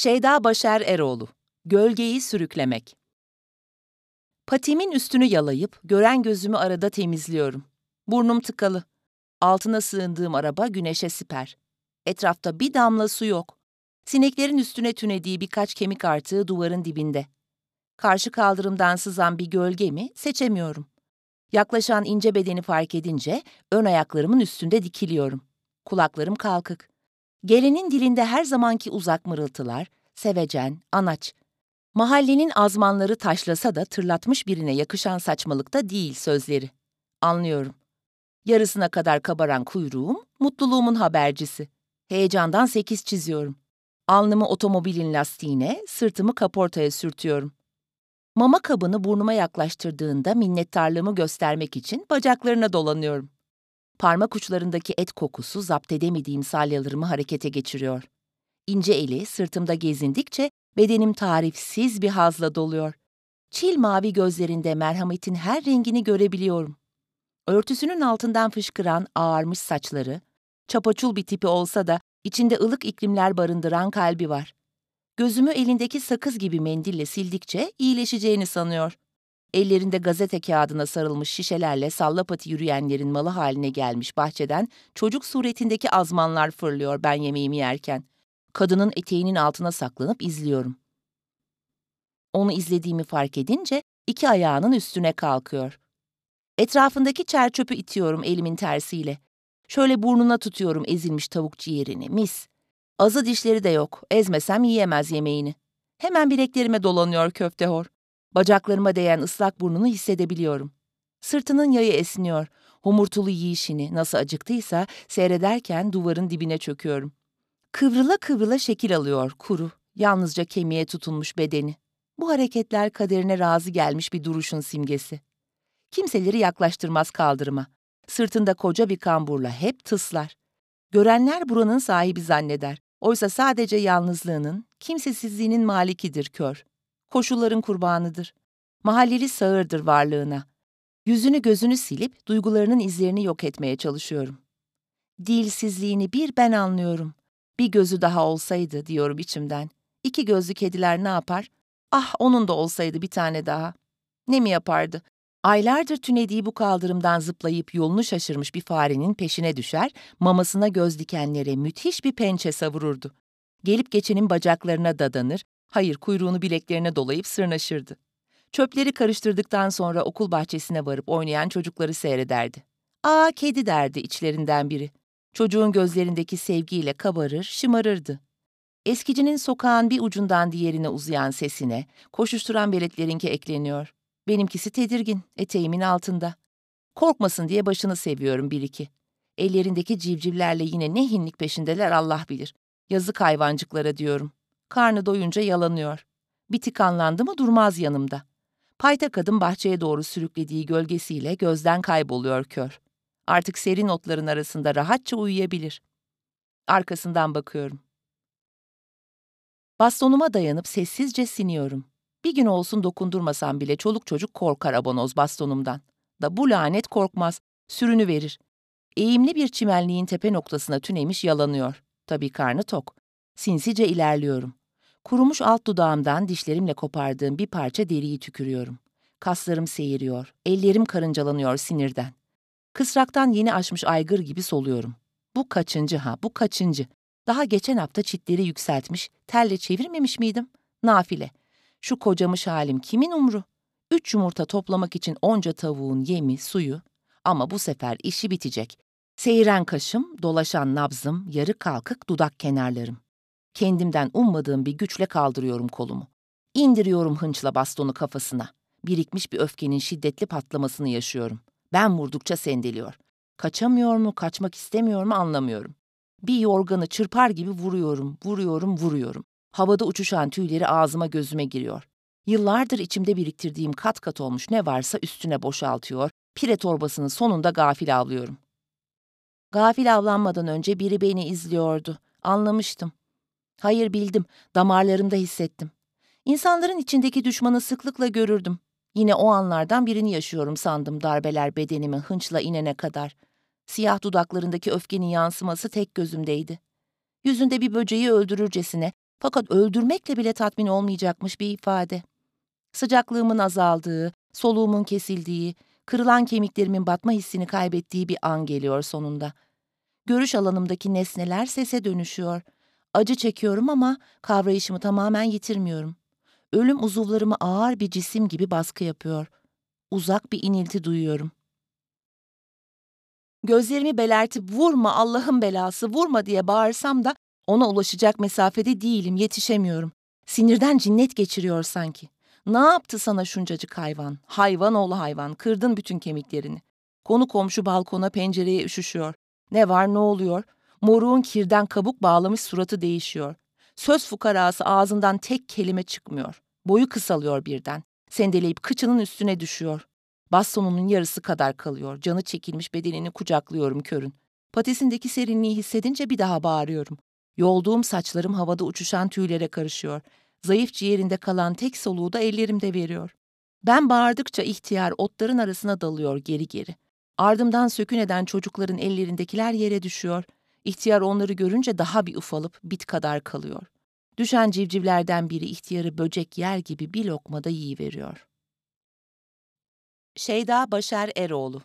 Şeyda Başer Eroğlu Gölgeyi Sürüklemek Patimin üstünü yalayıp gören gözümü arada temizliyorum. Burnum tıkalı. Altına sığındığım araba güneşe siper. Etrafta bir damla su yok. Sineklerin üstüne tünediği birkaç kemik artığı duvarın dibinde. Karşı kaldırımdan sızan bir gölge mi seçemiyorum. Yaklaşan ince bedeni fark edince ön ayaklarımın üstünde dikiliyorum. Kulaklarım kalkık. Gelenin dilinde her zamanki uzak mırıltılar, sevecen, anaç. Mahallenin azmanları taşlasa da tırlatmış birine yakışan saçmalıkta değil sözleri. Anlıyorum. Yarısına kadar kabaran kuyruğum, mutluluğumun habercisi. Heyecandan sekiz çiziyorum. Alnımı otomobilin lastiğine, sırtımı kaportaya sürtüyorum. Mama kabını burnuma yaklaştırdığında minnettarlığımı göstermek için bacaklarına dolanıyorum. Parmak uçlarındaki et kokusu zapt edemediğim salyalarımı harekete geçiriyor. İnce eli sırtımda gezindikçe bedenim tarifsiz bir hazla doluyor. Çil mavi gözlerinde merhametin her rengini görebiliyorum. Örtüsünün altından fışkıran ağarmış saçları, çapaçul bir tipi olsa da içinde ılık iklimler barındıran kalbi var. Gözümü elindeki sakız gibi mendille sildikçe iyileşeceğini sanıyor. Ellerinde gazete kağıdına sarılmış şişelerle sallapati yürüyenlerin malı haline gelmiş bahçeden çocuk suretindeki azmanlar fırlıyor ben yemeğimi yerken. Kadının eteğinin altına saklanıp izliyorum. Onu izlediğimi fark edince iki ayağının üstüne kalkıyor. Etrafındaki çerçöpü itiyorum elimin tersiyle. Şöyle burnuna tutuyorum ezilmiş tavuk ciğerini, mis. Azı dişleri de yok, ezmesem yiyemez yemeğini. Hemen bileklerime dolanıyor köftehor. Bacaklarıma değen ıslak burnunu hissedebiliyorum. Sırtının yayı esniyor. Homurtulu yiyişini nasıl acıktıysa seyrederken duvarın dibine çöküyorum. Kıvrıla kıvrıla şekil alıyor kuru, yalnızca kemiğe tutunmuş bedeni. Bu hareketler kaderine razı gelmiş bir duruşun simgesi. Kimseleri yaklaştırmaz kaldırıma. Sırtında koca bir kamburla hep tıslar. Görenler buranın sahibi zanneder. Oysa sadece yalnızlığının, kimsesizliğinin malikidir kör. Koşulların kurbanıdır. Mahalleli sağırdır varlığına. Yüzünü gözünü silip duygularının izlerini yok etmeye çalışıyorum. Dilsizliğini bir ben anlıyorum. Bir gözü daha olsaydı diyorum içimden. İki gözlü kediler ne yapar? Ah onun da olsaydı bir tane daha. Ne mi yapardı? Aylardır tünediği bu kaldırımdan zıplayıp yolunu şaşırmış bir farenin peşine düşer, mamasına göz dikenlere müthiş bir pençe savururdu. Gelip geçenin bacaklarına dadanır, hayır kuyruğunu bileklerine dolayıp sırnaşırdı. Çöpleri karıştırdıktan sonra okul bahçesine varıp oynayan çocukları seyrederdi. Aa kedi derdi içlerinden biri. Çocuğun gözlerindeki sevgiyle kabarır, şımarırdı. Eskicinin sokağın bir ucundan diğerine uzayan sesine, koşuşturan veletlerinki ekleniyor. Benimkisi tedirgin, eteğimin altında. Korkmasın diye başını seviyorum bir iki. Ellerindeki civcivlerle yine ne hinlik peşindeler Allah bilir. Yazık hayvancıklara diyorum. Karnı doyunca yalanıyor. Bir tıkanlandı mı durmaz yanımda. Payta kadın bahçeye doğru sürüklediği gölgesiyle gözden kayboluyor kör. Artık serin otların arasında rahatça uyuyabilir. Arkasından bakıyorum. Bastonuma dayanıp sessizce siniyorum. Bir gün olsun dokundurmasam bile çoluk çocuk korkar abonoz bastonumdan. Da bu lanet korkmaz, sürünü verir. Eğimli bir çimenliğin tepe noktasına tünemiş yalanıyor. Tabii karnı tok. Sinsice ilerliyorum. Kurumuş alt dudağımdan dişlerimle kopardığım bir parça deriyi tükürüyorum. Kaslarım seyiriyor, ellerim karıncalanıyor sinirden. Kısraktan yeni açmış aygır gibi soluyorum. Bu kaçıncı ha, bu kaçıncı? Daha geçen hafta çitleri yükseltmiş, telle çevirmemiş miydim? Nafile. Şu kocamış halim kimin umru? Üç yumurta toplamak için onca tavuğun yemi, suyu. Ama bu sefer işi bitecek. Seyren kaşım, dolaşan nabzım, yarı kalkık dudak kenarlarım. Kendimden ummadığım bir güçle kaldırıyorum kolumu. İndiriyorum hınçla bastonu kafasına. Birikmiş bir öfkenin şiddetli patlamasını yaşıyorum. Ben vurdukça sendeliyor. Kaçamıyor mu, kaçmak istemiyor mu anlamıyorum. Bir yorganı çırpar gibi vuruyorum, vuruyorum, vuruyorum. Havada uçuşan tüyleri ağzıma gözüme giriyor. Yıllardır içimde biriktirdiğim kat kat olmuş ne varsa üstüne boşaltıyor, pire torbasının sonunda gafil avlıyorum. Gafil avlanmadan önce biri beni izliyordu. Anlamıştım. Hayır bildim, damarlarımda hissettim. İnsanların içindeki düşmanı sıklıkla görürdüm. Yine o anlardan birini yaşıyorum sandım darbeler bedenime hınçla inene kadar. Siyah dudaklarındaki öfkenin yansıması tek gözümdeydi. Yüzünde bir böceği öldürürcesine Fakat öldürmekle bile tatmin olmayacakmış bir ifade. Sıcaklığımın azaldığı, soluğumun kesildiği, kırılan kemiklerimin batma hissini kaybettiği bir an geliyor sonunda. Görüş alanımdaki nesneler sese dönüşüyor. Acı çekiyorum ama kavrayışımı tamamen yitirmiyorum. Ölüm uzuvlarımı ağır bir cisim gibi baskı yapıyor. Uzak bir inilti duyuyorum. Gözlerimi belertip vurma Allah'ın belası vurma diye bağırsam da ona ulaşacak mesafede değilim, yetişemiyorum. Sinirden cinnet geçiriyor sanki. Ne yaptı sana şuncacık hayvan? Hayvan oğlu hayvan, kırdın bütün kemiklerini. Konu komşu balkona pencereye üşüşüyor. Ne var ne oluyor? Moruğun kirden kabuk bağlamış suratı değişiyor. Söz fukarası ağzından tek kelime çıkmıyor. Boyu kısalıyor birden. Sendeleyip kıçının üstüne düşüyor. Bastonunun yarısı kadar kalıyor. Canı çekilmiş bedenini kucaklıyorum körün. Patisindeki serinliği hissedince bir daha bağırıyorum. Yolduğum saçlarım havada uçuşan tüylere karışıyor. Zayıf ciğerinde kalan tek soluğu da ellerimde veriyor. Ben bağırdıkça ihtiyar otların arasına dalıyor geri geri. Ardımdan sökün eden çocukların ellerindekiler yere düşüyor. İhtiyar onları görünce daha bir ufalıp bit kadar kalıyor. Düşen civcivlerden biri ihtiyarı böcek yer gibi bir lokmada yiyiveriyor. Şeyda Başar Eroğlu